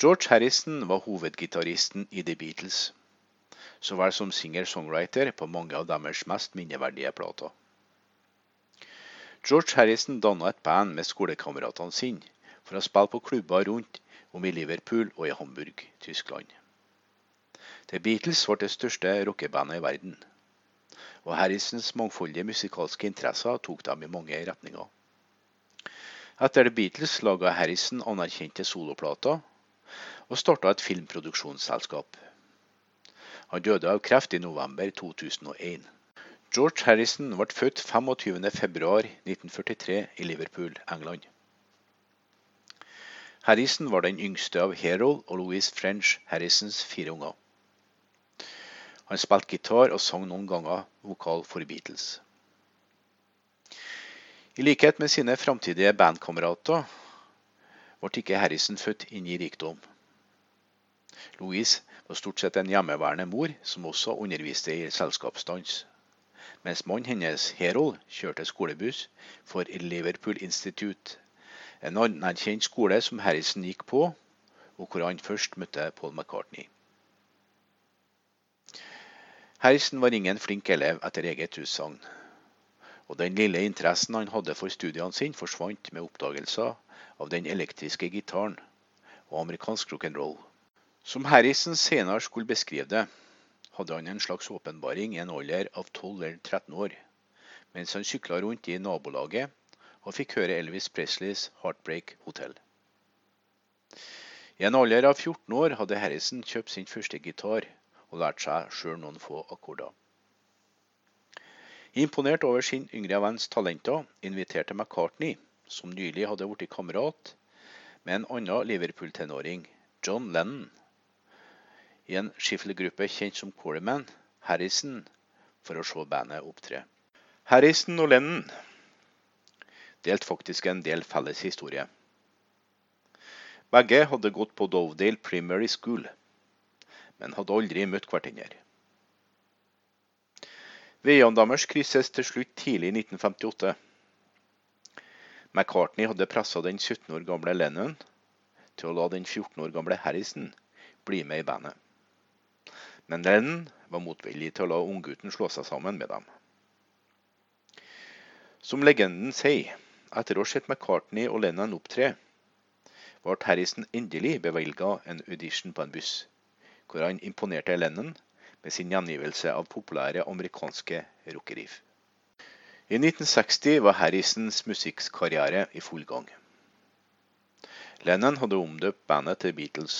George Harrison var hovedgitaristen i The Beatles, så vel som singer-songwriter på mange av deres mest minneverdige plater. George Harrison danna et band med skolekameratene sine for å spille på klubber rundt om i Liverpool og i Hamburg, Tyskland. The Beatles ble det største rockebandet i verden, og Harrisons mangfoldige musikalske interesser tok dem i mange retninger. Etter The Beatles laga Harrison anerkjente soloplater, og starta et filmproduksjonsselskap. Han døde av kreft i november 2001. George Harrison ble født 25.2.1943 i Liverpool, England. Harrison var den yngste av Harold og Louise French Harrisons fire unger. Han spilte gitar og sang noen ganger vokal for Beatles. I likhet med sine framtidige bandkamerater ble ikke Harrison født inn i rikdom. Louise var stort sett en hjemmeværende mor som også underviste i selskapsdans, mens mannen hennes, Herold, kjørte skolebuss for Liverpool Institute, en anerkjent skole som Harrison gikk på, og hvor han først møtte Paul McCartney. Harrison var ingen flink elev etter eget utsagn og den lille interessen han hadde for studiene sine, forsvant med oppdagelser av den elektriske gitaren og amerikansk rock'n'roll. Som Harrison senere skulle beskrive det, hadde han en slags åpenbaring i en alder av 12 eller 13 år, mens han sykla rundt i nabolaget og fikk høre Elvis Presleys Heartbreak Hotel. I en alder av 14 år hadde Harrison kjøpt sin første gitar og lært seg sjøl noen få akkorder. Imponert over sin yngre venns talenter inviterte McCartney, som nylig hadde blitt kamerat med en annen Liverpool-tenåring, John Lennon, i en skiffelgruppe kjent som Coleman, Harrison, for å se bandet opptre. Harrison og Lennon delte faktisk en del felles historie. Begge hadde gått på Dovedale Primary School, men hadde aldri møtt hverandre. Veiene deres krysses til slutt tidlig i 1958. McCartney hadde pressa den 17 år gamle Lennon til å la den 14 år gamle Harrison bli med i bandet. Men Lennon var motvillig til å la unggutten slå seg sammen med dem. Som legenden sier, etter å ha sett McCartney og Lennon opptre, ble Harrison endelig bevilga en audition på en buss, hvor han imponerte Lennon med sin gjengivelse av populære amerikanske rockeriff. I 1960 var Harrisons musikkkarriere i full gang. Lennon hadde omdøpt bandet til Beatles,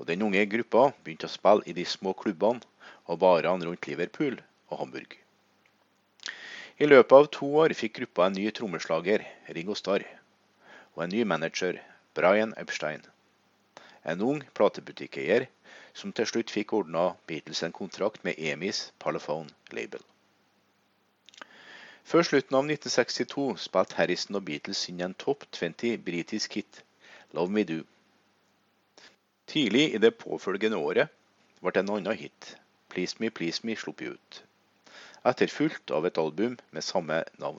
og den unge gruppa begynte å spille i de små klubbene og barene rundt Liverpool og Hamburg. I løpet av to år fikk gruppa en ny trommeslager, Ringo Starr, og en ny manager, Brian Epstein. En ung platebutikkeier som til slutt fikk ordna Beatles en kontrakt med Emis Parlophone Label. Før slutten av 1962 spilte Harrison og Beatles inn en topp 20 britisk hit, 'Love Me Do'. Tidlig i det påfølgende året ble en annen hit, 'Please Me Please Me', sluppet ut, etterfulgt av et album med samme navn.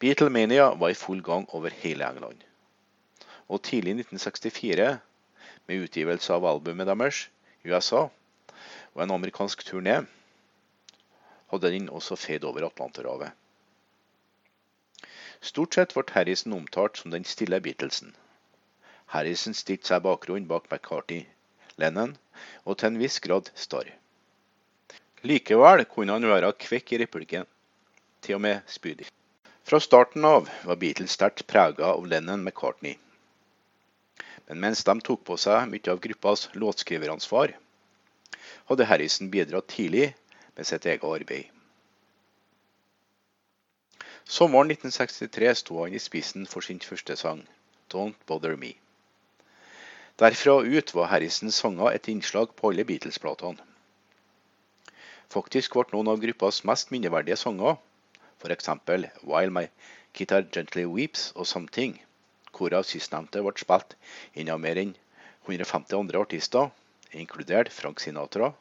Beatlemania var i full gang over hele England. Og tidlig i 1964 med utgivelse av albumet deres USA og en amerikansk turné, hadde den også feid over Atlanterhavet. Stort sett ble Harrison omtalt som den stille Beatlesen. Harrison stilte seg bakgrunnen bak McCarthy, Lennon og til en viss grad Starr. Likevel kunne han være kvekk i replikken, til og med spydig. Fra starten av var Beatles sterkt prega av Lennon-McCartney. Men mens de tok på seg mye av gruppas låtskriveransvar, hadde Harrison bidratt tidlig med sitt eget arbeid. Sommeren 1963 sto han i spissen for sin første sang, 'Don't Bother Me'. Derfra ut var Harrisons sanger et innslag på alle Beatles-platene. Faktisk ble noen av gruppas mest minneverdige sanger, f.eks. 'While My Guitar Gently Weeps' og 'Something', hvorav sistnevnte ble spilt inn av mer enn 150 andre artister, inkludert Frank Sinatra,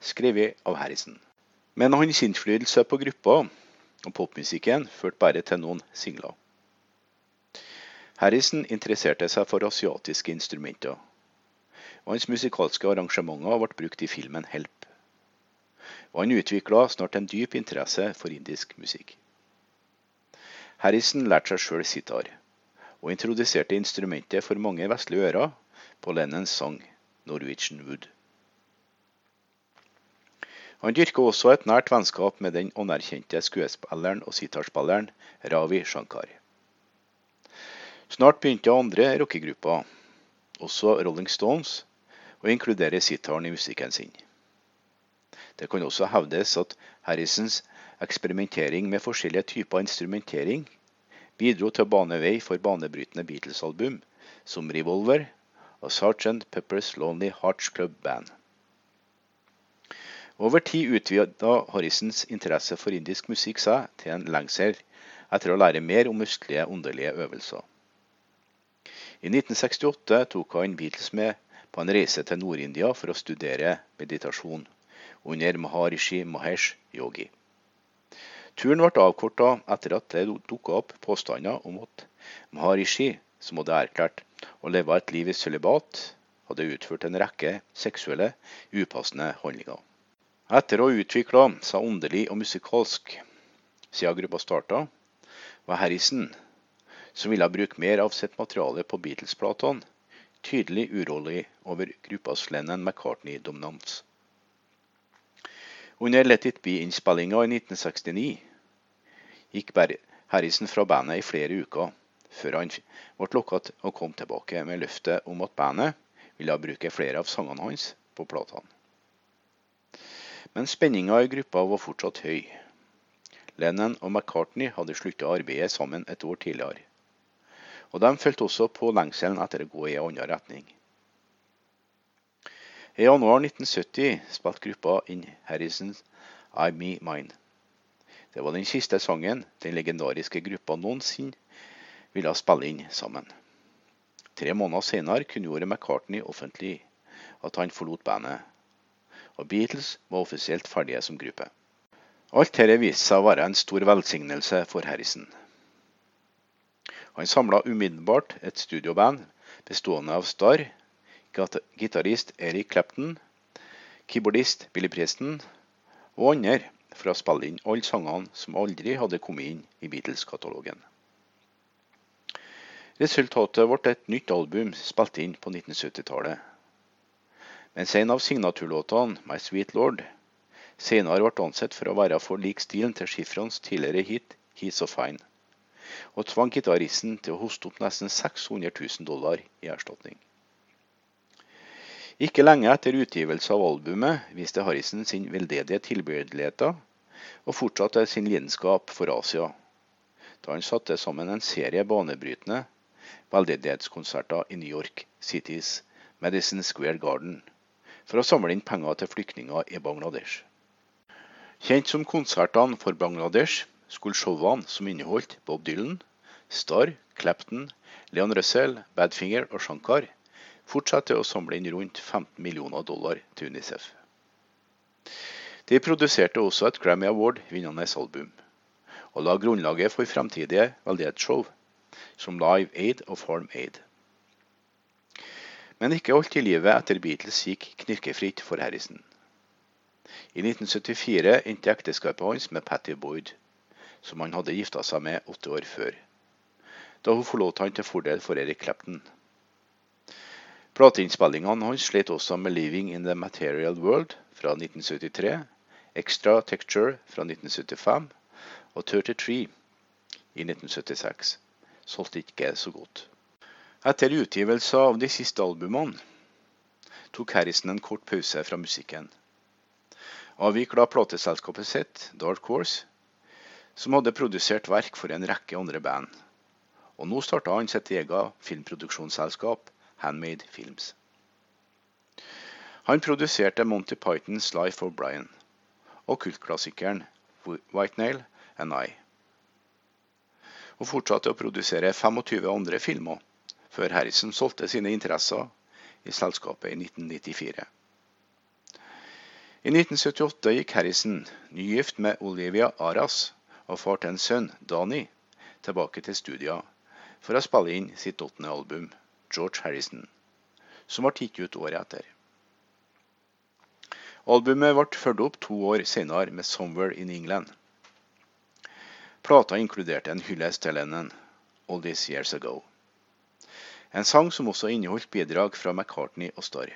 skrevet av Harrison. Men hans innflytelse på gruppa og popmusikken førte bare til noen singler. Harrison interesserte seg for asiatiske instrumenter, og hans musikalske arrangementer ble brukt i filmen Help. Og han utvikla snart en dyp interesse for indisk musikk. Harrison lærte seg sjøl sitar, og introduserte instrumentet for mange vestlige ører på Lennons sang 'Norwegian Wood'. Han dyrka også et nært vennskap med den anerkjente skuespilleren og sitarspilleren Ravi Shankar. Snart begynte andre rockegrupper, også Rolling Stones, å inkludere sitaren i musikken sin. Det kan også hevdes at Harrisons eksperimentering med forskjellige typer instrumentering bidro til å bane vei for banebrytende Beatles-album som Revolver og Sgt. Peppers Lonely Hearts Club Band. Over tid utvida Harrisons interesse for indisk musikk seg til en lengsel etter å lære mer om østlige åndelige øvelser. I 1968 tok han Beatles med på en reise til Nord-India for å studere meditasjon under Maharishi Mahesh Yogi. Turen ble avkorta etter at det dukka opp påstander om at Maharishi, som hadde erklært å leve et liv i sølibat, hadde utført en rekke seksuelle, upassende handlinger. Etter å ha utvikla seg åndelig og musikalsk siden gruppa starta, var Harrison som ville bruke mer av sitt materiale på Beatles-platene, tydelig urolig over gruppas Lennon McCartney-dominans. Under Let It Be-innspillinga i 1969 gikk Harrison fra bandet i flere uker, før han ble lokka til å komme tilbake med løftet om at bandet ville bruke flere av sangene hans på platene. Men spenninga i gruppa var fortsatt høy. Lennon og McCartney hadde slutta arbeidet sammen et år tidligere. Og de fulgte også på lengselen etter å gå i en annen retning. I januar 1970 spilte gruppa inn Harrisons I Me Mine. Det var den siste sangen den legendariske gruppa noensinne ville spille inn sammen. Tre måneder senere kunngjorde McCartney offentlig at han forlot bandet, og Beatles var offisielt ferdige som gruppe. Alt dette viste seg å være en stor velsignelse for Harrison. Han samla umiddelbart et studioband bestående av Starr, gitarist Eric Clapton, keyboardist Billy Preston og andre for å spille inn alle sangene som aldri hadde kommet inn i Beatles-katalogen. Resultatet ble et nytt album spilt inn på 1970-tallet. Mens en av signaturlåtene, My Sweet Lord, senere ble ansett for å være for lik stilen til Chiffrons tidligere hit He's So Fine og tvang gitaristen til å hoste opp nesten 600 000 dollar i erstatning. Ikke lenge etter utgivelse av albumet viste Harrison sin veldedige tilbøyeligheter og fortsatte sin lidenskap for Asia, da han satte sammen en serie banebrytende veldedighetskonserter i New York Citys Medicine Square Garden for å samle inn penger til flyktninger i Bangladesh. Kjent som konsertene for Bangladesh skulle showene som inneholdt Bob Dylan, Starr, Clapton, Leon Russell, Badfinger og Shankar, fortsette å samle inn rundt 15 millioner dollar til Unicef. De produserte også et Grammy Award-vinnende album, og la grunnlaget for fremtidige veldedighetsshow, som Live Aid og Farm Aid. Men ikke alt i livet etter Beatles gikk knirkefritt for Harrison. I 1974 endte ekteskapet hans med Patty Boyd som han hadde gifta seg med åtte år før, da hun forlot han til fordel for Erik Clapton. Plateinnspillingene hans slet også med 'Living in the Material World' fra 1973, 'Extra Texture' fra 1975 og 33 i 1976 solgte ikke så godt. Etter utgivelse av de siste albumene tok Harrison en kort pause fra musikken. Avvikla plateselskapet sitt, Dark Horse, som hadde produsert verk for en rekke andre band. Og nå starta han sitt eget filmproduksjonsselskap, Handmade Films. Han produserte Monty Pythons Life of Brian og kultklassikeren White Nail and I. Og fortsatte å produsere 25 andre filmer, før Harrison solgte sine interesser i selskapet i 1994. I 1978 gikk Harrison, nygift med Olivia Aras, og far til en sønn, Dani, tilbake til studia for å spille inn sitt åttende album, George Harrison, som ble gitt ut året etter. Albumet ble fulgt opp to år senere med 'Somewhere in England'. Plata inkluderte en hyllest til Lennon, 'All These Years Ago'. En sang som også inneholdt bidrag fra McCartney og Starr.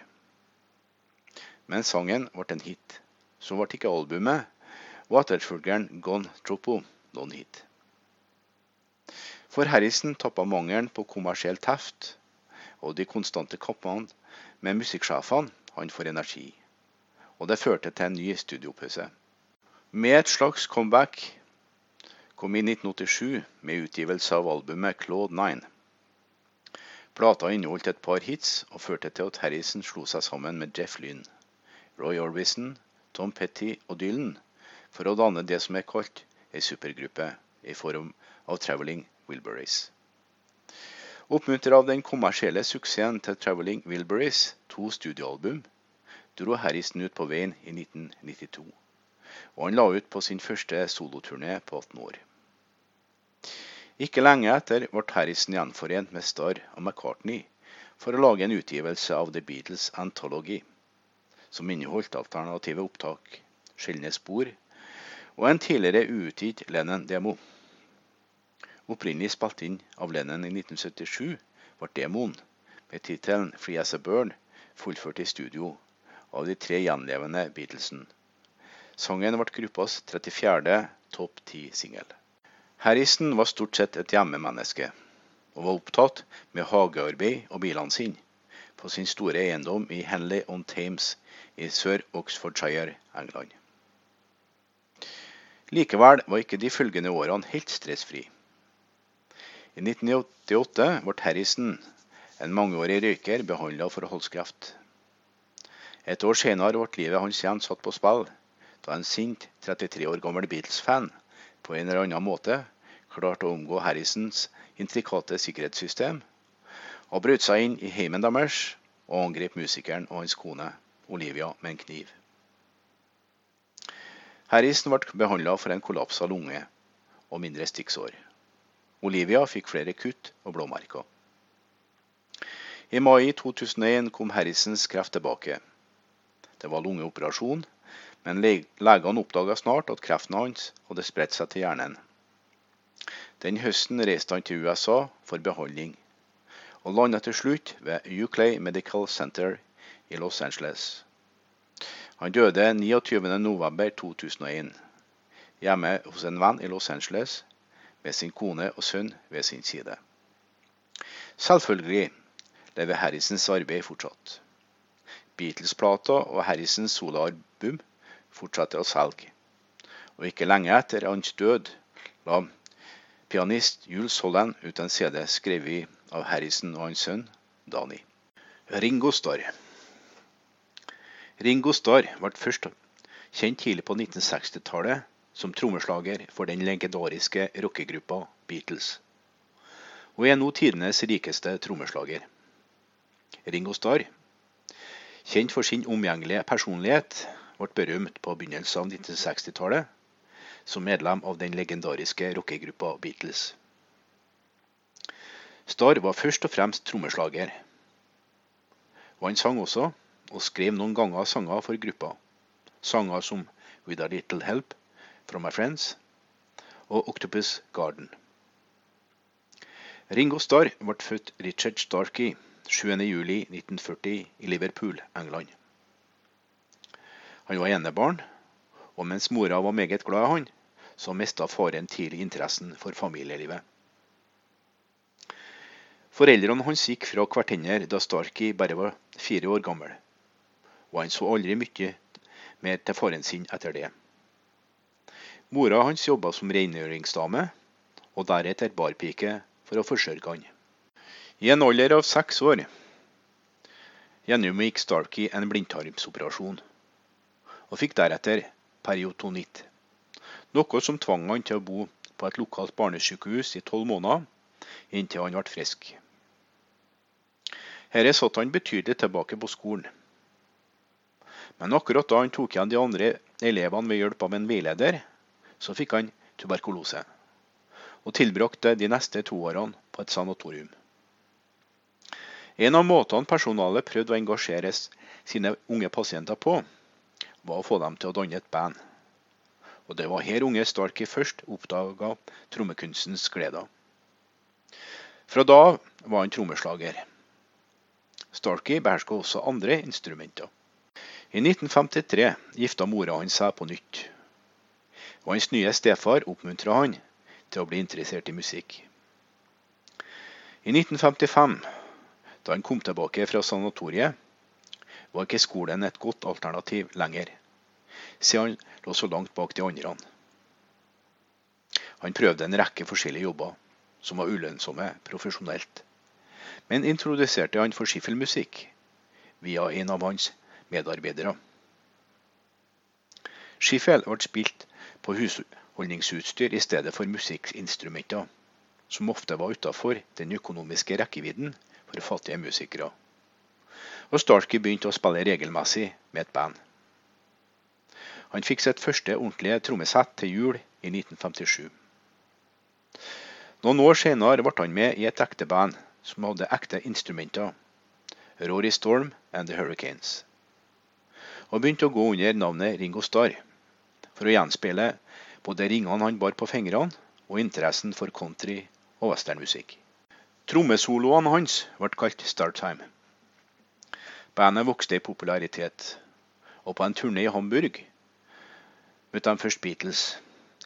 Men sangen ble en hit. Så ble ikke albumet og Gon Tropo' noen hit. For Harrison tappa mangelen på kommersielt heft og de konstante kappene med musikksjefene han får energi, og det førte til en ny studiopause. Med et slags comeback kom i 1987 med utgivelse av albumet Claude 9. Plata inneholdt et par hits og førte til at Harrison slo seg sammen med Jeff Lynn, Roy Orbison, Tom Petty og Dylan for å danne det som er kalt ei supergruppe i form av Traveling Wilburys. Oppmuntret av den kommersielle suksessen til Traveling Wilburys to studioalbum, dro Harrison ut på veien i 1992, og han la ut på sin første soloturné på 18 år. Ikke lenge etter ble Harrison gjenforent med Starr og McCartney for å lage en utgivelse av The Beatles Anthology, som inneholdt alternative opptak, sjeldne spor og en tidligere uutgitt Lennon-demo. Opprinnelig spilt inn av Lennon i 1977, ble demoen med tittelen 'Free As A Bird' fullført i studio av de tre gjenlevende Beatlesen. Sangen ble gruppas 34. topp ti-singel. Harrison var stort sett et hjemmemenneske, og var opptatt med hagearbeid og bilene sine på sin store eiendom i Henley on Thames i Sør-Oxfordshire, England. Likevel var ikke de følgende årene helt stressfri. I 1988 ble Harrison, en mangeårig røyker, behandla for holdskreft. Et år senere ble livet hans igjen satt på spill da en sint 33 år gammel Beatles-fan på en eller annen måte klarte å omgå Harrisons intrikate sikkerhetssystem, og brøt seg inn i heimen deres og angrep musikeren og hans kone Olivia med en kniv. Harrison ble behandla for en kollaps av lunge og mindre stikksår. Olivia fikk flere kutt og blåmerker. I mai 2001 kom Harrisons kreft tilbake. Det var lungeoperasjon men legene oppdaga snart at kreften hans hadde spredt seg til hjernen. Den høsten reiste han til USA for behandling, og landet til slutt ved Uclay Medical Center i Los Angeles. Han døde 29.11.2001 hjemme hos en venn i Los Angeles med sin kone og sønn ved sin side. Selvfølgelig lever Harrisons arbeid fortsatt. Beatles-plata og Harrisons soloalbum fortsatte å selge. Og ikke lenge etter hans død la pianist Jules Holland ut en CD skrevet av Harrison og hans sønn Dani. Ringo Starr. Ringo Starr ble først kjent tidlig på 1960-tallet som trommeslager for den legendariske rockegruppa Beatles, og er nå tidenes rikeste trommeslager. Ringo Starr, kjent for sin omgjengelige personlighet, ble berømt på begynnelsen av 1960-tallet som medlem av den legendariske rockegruppa Beatles. Starr var først og fremst trommeslager. Og han sang også, og skrev noen ganger sanger for gruppa. Sanger som With a Little Help from My Friends og Octopus Garden. Ringo Starr ble født Richard Starkey 7.7.1940 i Liverpool, England. Han var enebarn, og mens mora var meget glad i han, så mista faren tidlig interessen for familielivet. Foreldrene hans gikk fra hverandre da Starkey bare var fire år gammel, og han så aldri mye mer til faren sin etter det. Mora hans jobba som rengjøringsdame, og deretter barpike for å forsørge han. I en alder av seks år gjennomgikk Starkey en blindtarmsoperasjon og fikk deretter periotonitt, noe som tvang han til å bo på et lokalt barnesykehus i tolv måneder inntil han ble frisk. Her satt han betydelig tilbake på skolen. Men akkurat da han tok igjen de andre elevene ved hjelp av en veileder, så fikk han tuberkulose. og tilbrakte de neste to årene på et sanatorium. En av måtene personalet prøvde å engasjere sine unge pasienter på, var å få dem til å danne et band. Og det var her unge Starkey først oppdaga trommekunstens gleder. Fra da var han trommeslager. Starkey beherska også andre instrumenter. I 1953 gifta mora hans seg på nytt, og hans nye stefar oppmuntra han til å bli interessert i musikk. I 1955 da han kom tilbake fra sanatoriet, var ikke skolen et godt alternativ lenger, siden han lå så langt bak de andre. Han prøvde en rekke forskjellige jobber, som var ulønnsomme profesjonelt, men introduserte han for skiffelmusikk via en av hans medarbeidere. Skiffel ble spilt på husholdningsutstyr i stedet for musikkinstrumenter, som ofte var utafor den økonomiske rekkevidden for fattige musikere. Og Starkey begynte å spille regelmessig med et band. Han fikk sitt første ordentlige trommesett til jul i 1957. Noen år senere ble han med i et ekte band som hadde ekte instrumenter, Rory Storm and The Hurricanes, og begynte å gå under navnet Ringo Starr, for å gjenspeile både ringene han bar på fingrene, og interessen for country og westernmusikk. Trommesoloene hans ble kalt Startime. Bandet vokste i popularitet, og på en turné i Hamburg møtte de først Beatles,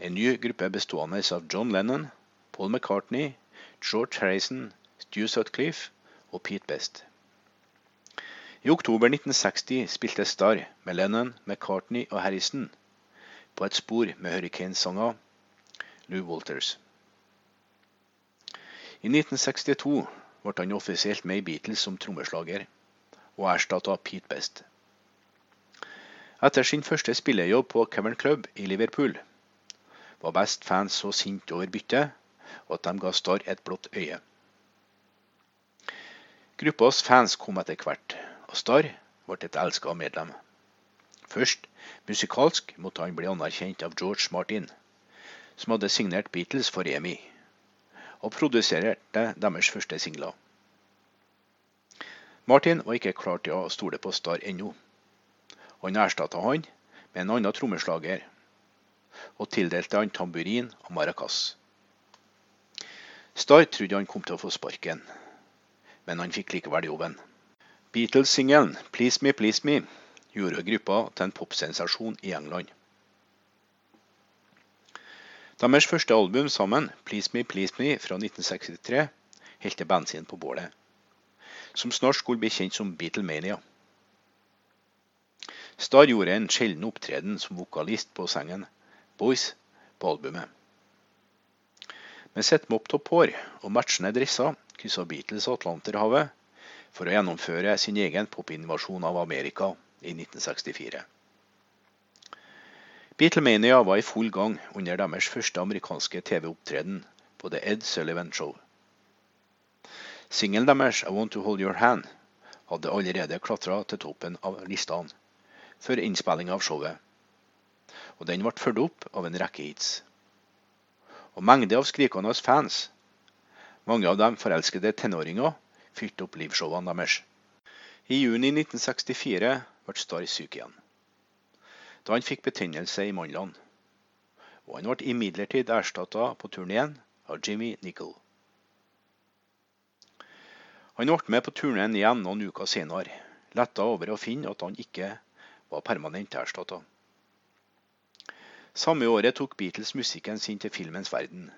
en ny gruppe bestående av John Lennon, Paul McCartney, George Harrison, Stu Sutcliffe og Pete Best. I oktober 1960 spilte Starr med Lennon, McCartney og Harrison på et spor med Hurricane-sanger Lou Walters. I 1962 ble han offisielt med i Beatles som trommeslager, og erstatta Pete Best. Etter sin første spillejobb på Cavern Club i Liverpool var Best fans så sinte over byttet at de ga Starr et blått øye. Gruppas fans kom etter hvert, og Starr ble et elska medlem. Først musikalsk måtte han bli anerkjent av George Martin, som hadde signert Beatles for EMI og produserte deres første singler. Martin var ikke klar til å stole på Starr ennå. Han erstatta han med en annen trommeslager, og tildelte han tamburin og maracas. Starr trodde han kom til å få sparken, men han fikk likevel jobben. Beatles-singelen 'Please Me, Please Me' gjorde gruppa til en popsensasjon i England. Deres første album sammen, 'Please Me, Please Me' fra 1963, helte bensin på bålet, som snart skulle bli kjent som Beatlemania. Starr gjorde en sjelden opptreden som vokalist på sengen 'Boys' på albumet. Med sitt mopptopp og matchende dresser kryssa Beatles Atlanterhavet for å gjennomføre sin egen popinvasjon av Amerika i 1964. Beatlemania var i full gang under deres første amerikanske TV-opptreden på The Ed Sullivan Show. Singelen deres 'I Want To Hold Your Hand' hadde allerede klatra til toppen av listene før innspilling av showet, og den ble fulgt opp av en rekke hits. Og mengde av skrikende fans, mange av dem forelskede tenåringer, fylte opp liveshowene deres. I juni 1964 ble Starr syk igjen da han fikk betennelse i mandlene. Og han ble imidlertid erstatta på turneen av Jimmy Nicol. Han ble med på turneen igjen noen uker senere, letta over å finne at han ikke var permanent erstatta. Samme året tok Beatles musikken sin til filmens verden,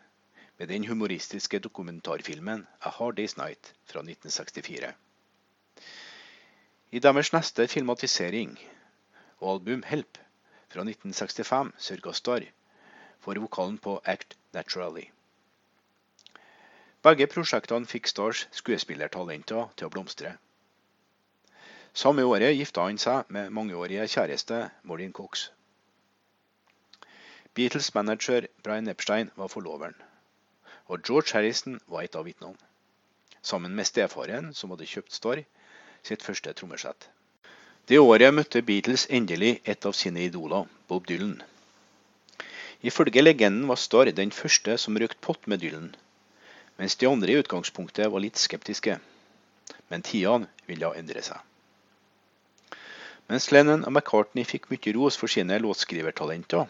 med den humoristiske dokumentarfilmen A Hard Day's Night fra 1964. I deres neste filmatisering og album Help fra 1965 sørga Starr for vokalen på Act Naturally. Begge prosjektene fikk Stars skuespillertalenter til å blomstre. Samme året gifta han seg med mangeårige kjæreste Maureen Cox. Beatles manager Brian Epstein var forloveren, og George Harrison var et av vitnene, sammen med stefaren som hadde kjøpt Starr sitt første trommesett. Det året møtte Beatles endelig et av sine idoler, Bob Dylan. Ifølge legenden var Starr den første som røykte pott med Dylan, mens de andre i utgangspunktet var litt skeptiske. Men tidene ville endre seg. Mens Lennon og McCartney fikk mye ros for sine låtskrivertalenter,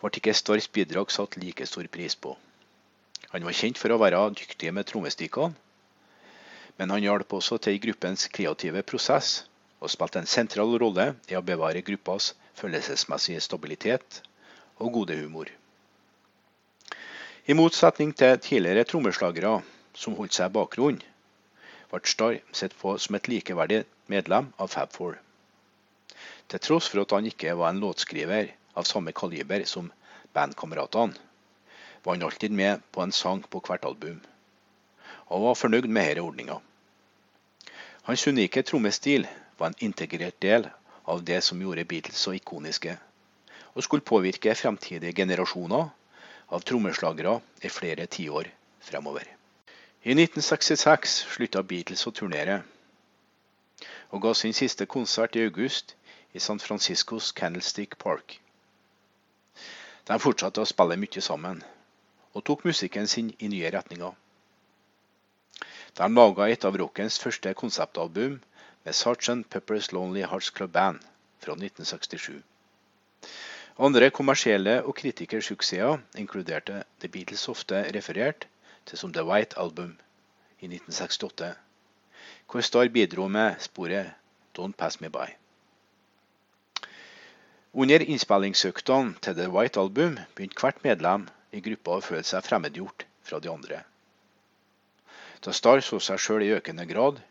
ble ikke Starrs bidrag satt like stor pris på. Han var kjent for å være dyktig med trommestikkene, men han hjalp også til i gruppens kreative prosess og spilte en sentral rolle i å bevare gruppas følelsesmessige stabilitet og gode humor. I motsetning til tidligere trommeslagere som holdt seg i bakgrunnen, ble Starr sett på som et likeverdig medlem av Fab Four. Til tross for at han ikke var en låtskriver av samme kaliber som bandkameratene, var han alltid med på en sang på hvert album, og var fornøyd med denne ordninga. Hans unike trommestil var en integrert del av det som gjorde Beatles så ikoniske, og skulle påvirke fremtidige generasjoner av trommeslagere i flere tiår fremover. I 1966 slutta Beatles å turnere, og ga sin siste konsert i august i San Franciscos Candlestick Park. De fortsatte å spille mye sammen, og tok musikken sin i nye retninger. De laga et av rockens første konseptalbum med Sgt. Peppers Lonely Hearts Club Band fra 1967. Andre kommersielle og kritikersuksesser inkluderte The Beatles ofte referert til som The White Album i 1968, hvor Starr bidro med sporet Don't Pass Me By. Under innspillingsøktene til The White Album begynte hvert medlem i gruppa føle seg fremmedgjort fra de andre. Da Starr så seg sjøl i økende grad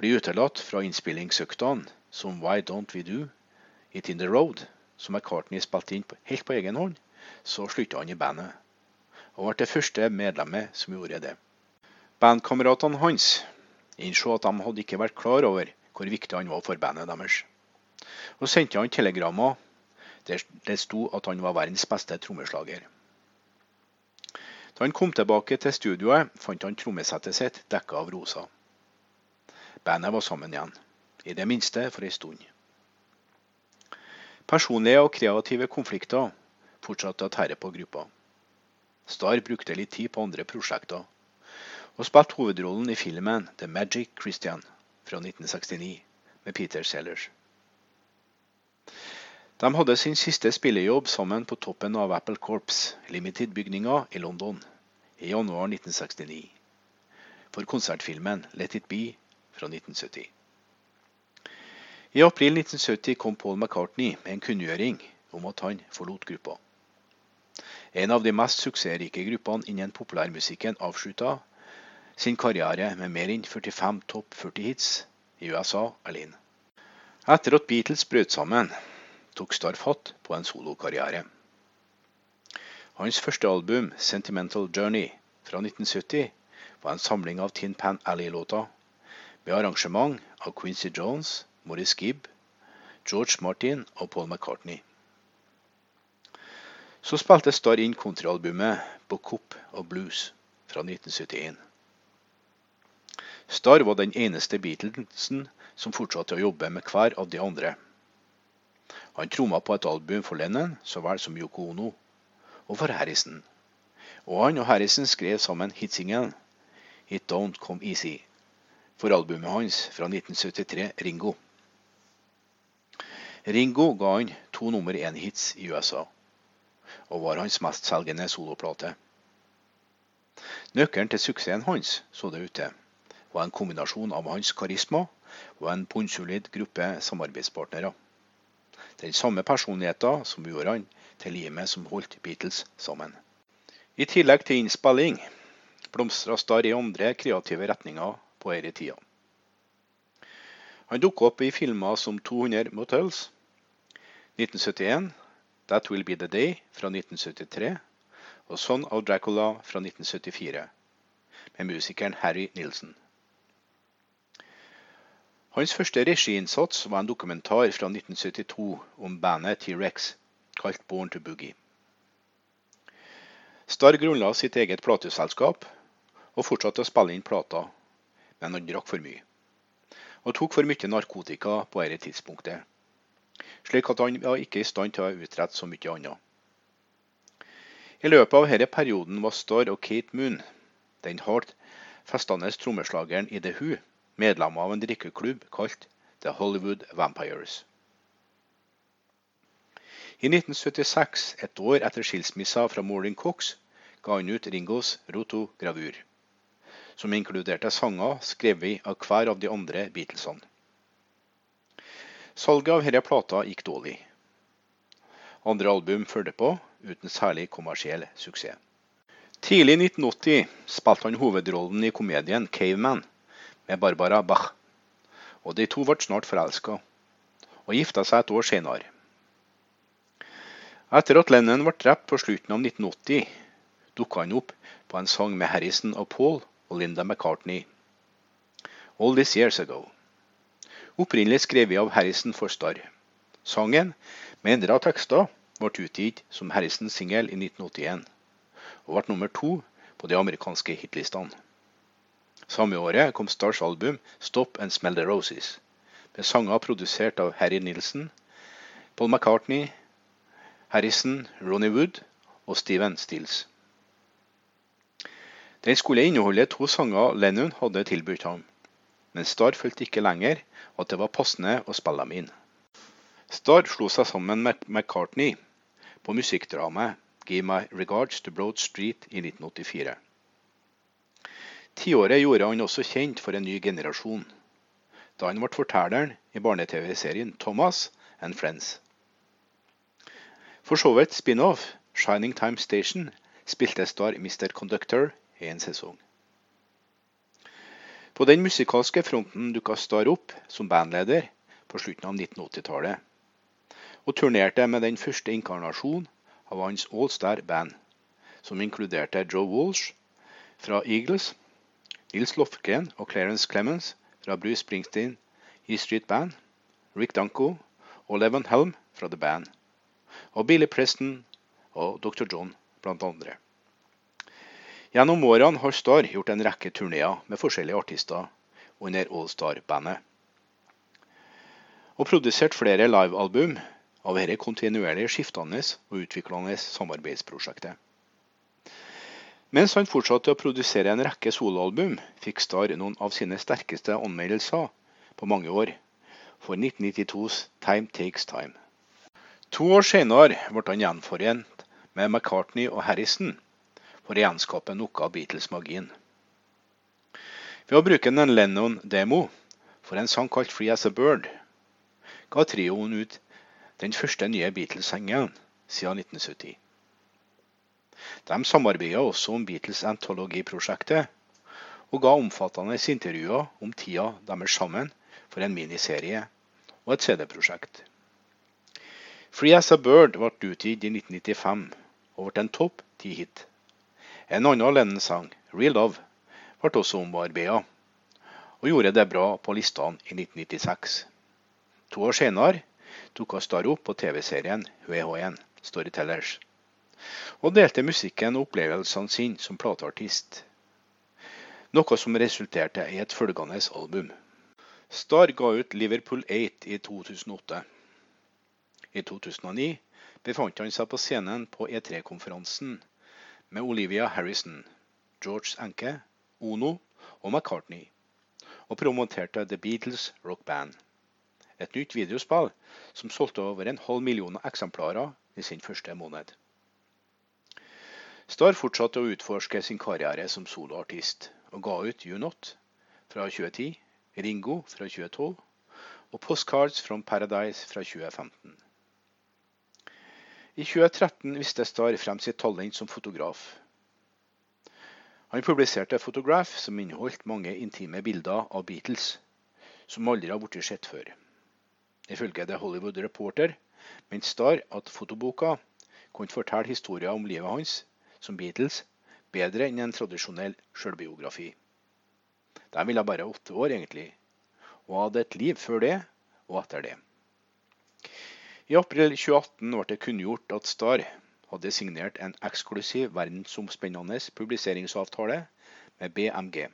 bli utelatt fra innspillingsøktene som Why Don't We Do It In The Road, som McCartney spilte inn helt på egen hånd, så slutta han i bandet, og ble det første medlemmet som gjorde det. Bandkameratene hans innså at de hadde ikke vært klar over hvor viktig han var for bandet deres, og sendte han telegrammer der det sto at han var verdens beste trommeslager. Da han kom tilbake til studioet, fant han trommesettet sitt dekka av roser. Bandet var sammen igjen, i det minste for ei stund. Personlige og kreative konflikter fortsatte å tære på gruppa. Starr brukte litt tid på andre prosjekter, og spilte hovedrollen i filmen The Magic Christian fra 1969 med Peter Sellers. De hadde sin siste spillejobb sammen på toppen av Apple Corps Limited-bygninga i London i januar 1969 for konsertfilmen Let It Be fra 1970. I april 1970 kom Paul McCartney med en kunngjøring om at han forlot gruppa. En av de mest suksessrike gruppene innen populærmusikken avslutta sin karriere med mer enn 45 topp 40 hits i USA alene. Etter at Beatles brøt sammen, tok Starr fatt på en solokarriere. Hans første album, 'Sentimental Journey' fra 1970, var en samling av Tin Pan Alley-låter med arrangement av Quincy Jones, Maurice Gibb, George Martin og Paul McCartney. Så spilte Starr inn kontraalbumet Book og Blues fra 1971. Starr var den eneste Beatlesen som fortsatte å jobbe med hver av de andre. Han tromma på et album for Lennon så vel som Yoko Ono, og for Harrison. Og han og Harrison skrev sammen hitsingelen It Don't Come Easy for albumet hans fra 1973, Ringo. Ringo ga han to nummer én-hits i USA, og var hans mestselgende soloplate. Nøkkelen til suksessen hans, så det ut til, var en kombinasjon av hans karisma og en bunnsolid gruppe samarbeidspartnere. Den samme personligheten som gjorde han til limet som holdt Beatles sammen. I tillegg til innspilling blomstra Starr i andre kreative retninger på denne tida. Han dukket opp i filmer som 200 Motels 1971, That Will Be The Day fra 1973 og Son of Dracula fra 1974, med musikeren Harry Nilsen. Hans første regiinnsats var en dokumentar fra 1972 om bandet T-rex, kalt Born to Boogie. Starr grunnla sitt eget plateselskap og fortsatte å spille inn plater men han drakk for mye. Og tok for mye narkotika på dette tidspunktet, slik at han var ikke i stand til å utrette så mye annet. I løpet av denne perioden var Starr og Kate Moon, den hardt festende trommeslageren i The Who, medlemmer av en drikkeklubb kalt The Hollywood Vampires. I 1976, et år etter skilsmissa fra Maureen Cox, ga han ut Ringos Rotogravur, som inkluderte sanger skrevet av hver av de andre Beatlesene. Salget av denne plata gikk dårlig. Andre album fulgte på, uten særlig kommersiell suksess. Tidlig i 1980 spilte han hovedrollen i komedien Caveman med Barbara Bach, og de to ble snart forelska, og gifta seg et år senere. Etter at Lennon ble drept på slutten av 1980, dukka han opp på en sang med Harrison og Paul og Linda McCartney, All These Years Ago opprinnelig skrevet av Harrison Forstar. Sangen, med endra tekster, ble utgitt som Harrisons singel i 1981, og ble nummer to på de amerikanske hitlistene. Samme året kom Stars album 'Stop and Smell the Roses', med sanger produsert av Harry Nilsen, Paul McCartney, Harrison, Ronny Wood og Steven Stills. Den skulle inneholde to sanger Lennon hadde tilbudt ham, men Starr følte ikke lenger at det var passende å spille dem inn. Starr slo seg sammen med McCartney på musikkdramaet 'Give My Regards to Broad Street' i 1984. Tiåret gjorde han også kjent for en ny generasjon, da han ble fortelleren i barne-TV-serien 'Thomas and Friends'. For så vidt spin-off 'Shining Time Station' spilte Star Mr. Conductor i en sesong. På den musikalske fronten dukka Star opp som bandleder på slutten av 1980-tallet, og turnerte med den første inkarnasjonen av hans All Star-band, som inkluderte Joe Walsh fra Eagles, Nils Lofgren og Clarence Clemens fra Bruce Springsteen E Street Band, Rick Danko og Levon Helm fra The Band, og Billy Preston og Dr. John blant andre. Gjennom årene har Star gjort en rekke turneer med forskjellige artister under Allstar-bandet. Og produsert flere livealbum av dette kontinuerlig skiftende og utviklende samarbeidsprosjektet. Mens han fortsatte å produsere en rekke soloalbum, fikk Star noen av sine sterkeste anmeldelser på mange år for 1992s Time Takes Time. To år senere ble han gjenforent med McCartney og Harrison for å gjenskape noe av Beatles-magien. Ved å bruke en Lennon-demo for en sang kalt 'Free As A Bird', ga trioen ut den første nye Beatles-sengen siden 1970. De samarbeidet også om Beatles Anthology-prosjektet, og ga omfattende intervjuer om tida deres sammen for en miniserie og et CD-prosjekt. 'Free As A Bird' ble utgitt i 1995 og ble en topp ti-hit. En annen Lennon-sang, 'Real Love', ble også omarbeidet, og gjorde det bra på listene i 1996. To år senere tok Star opp på TV-serien VH1 Storytellers, og delte musikken og opplevelsene sine som plateartist. Noe som resulterte i et følgende album. Star ga ut Liverpool 8 i 2008. I 2009 befant han seg på scenen på E3-konferansen med Olivia Harrison, George Anke, Ono og McCartney, og promoterte The Beatles Rock Band. Et nytt videospill som solgte over en halv million eksemplarer i sin første måned. Starr fortsatte å utforske sin karriere som soloartist, og ga ut You Not fra 2010, Ringo fra 2012 og Postcards from Paradise fra 2015. I 2013 viste Starr frem sitt talent som fotograf. Han publiserte 'Photograph', som inneholdt mange intime bilder av Beatles, som aldri har blitt sett før. Ifølge The Hollywood Reporter mente Starr at fotoboka kunne fortelle historier om livet hans som Beatles bedre enn en tradisjonell sjølbiografi. De ville bare åtte år, egentlig, og hadde et liv før det og etter det. I april 2018 ble det kunngjort at Star hadde signert en eksklusiv verdensomspennende publiseringsavtale med BMG.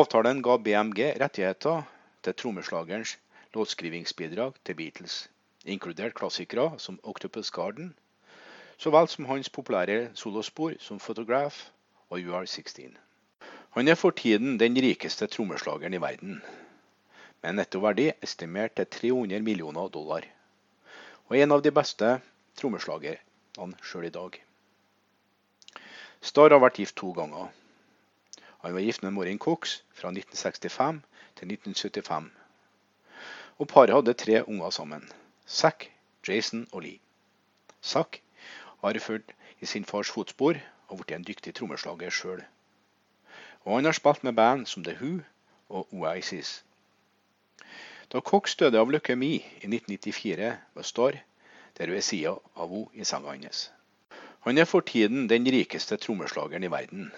Avtalen ga BMG rettigheter til trommeslagerens låtskrivingsbidrag til Beatles, inkludert klassikere som Octopus Garden, så vel som hans populære solospor som Photograph og You Are 16. Han er for tiden den rikeste trommeslageren i verden, med en nettoverdi estimert til 300 millioner dollar, og en av de beste trommeslagerne sjøl i dag. Starr har vært gift to ganger. Han var gift med Maureen Cox fra 1965 til 1975. Og paret hadde tre unger sammen. Zack, Jason og Lee. Zack har fulgt i sin fars fotspor og blitt en dyktig trommeslager sjøl. Og han har spilt med band som The Who og Oasis. Da Cox døde av leukemi i 1994, var Starr der ved sida av henne i senga hans. Han er for tiden den rikeste trommeslageren i verden,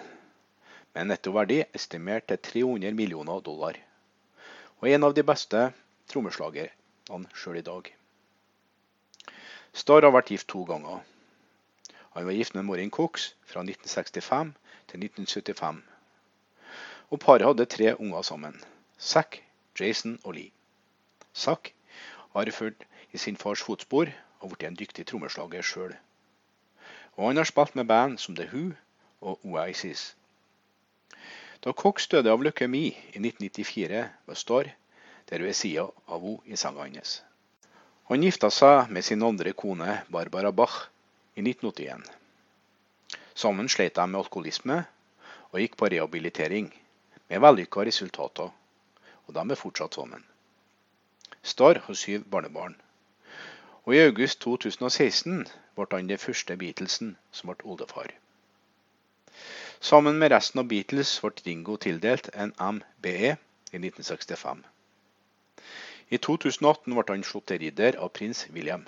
med en nettoverdi estimert til 300 millioner dollar, og en av de beste trommeslagerne sjøl i dag. Starr har vært gift to ganger. Han var gift med Maureen Cox fra 1965 til 1975. Og paret hadde tre unger sammen. Zack, Jason og Lee. Zack har fulgt i sin fars fotspor og blitt en dyktig trommeslager sjøl. Og han har spilt med band som The Who og Oasis. Da Cox døde av leukemi i 1994, var Starr der ved sida av henne i senga hans. Han gifta seg med sin andre kone Barbara Bach i 1981. Sammen slet de med alkoholisme og gikk på rehabilitering, med vellykka resultater, og de er fortsatt sammen. Starr har syv barnebarn. Og i august 2016 ble han den første Beatlesen som ble oldefar. Sammen med resten av Beatles ble Ringo tildelt en MBE i 1965. I 2018 ble han slått til ridder av prins William.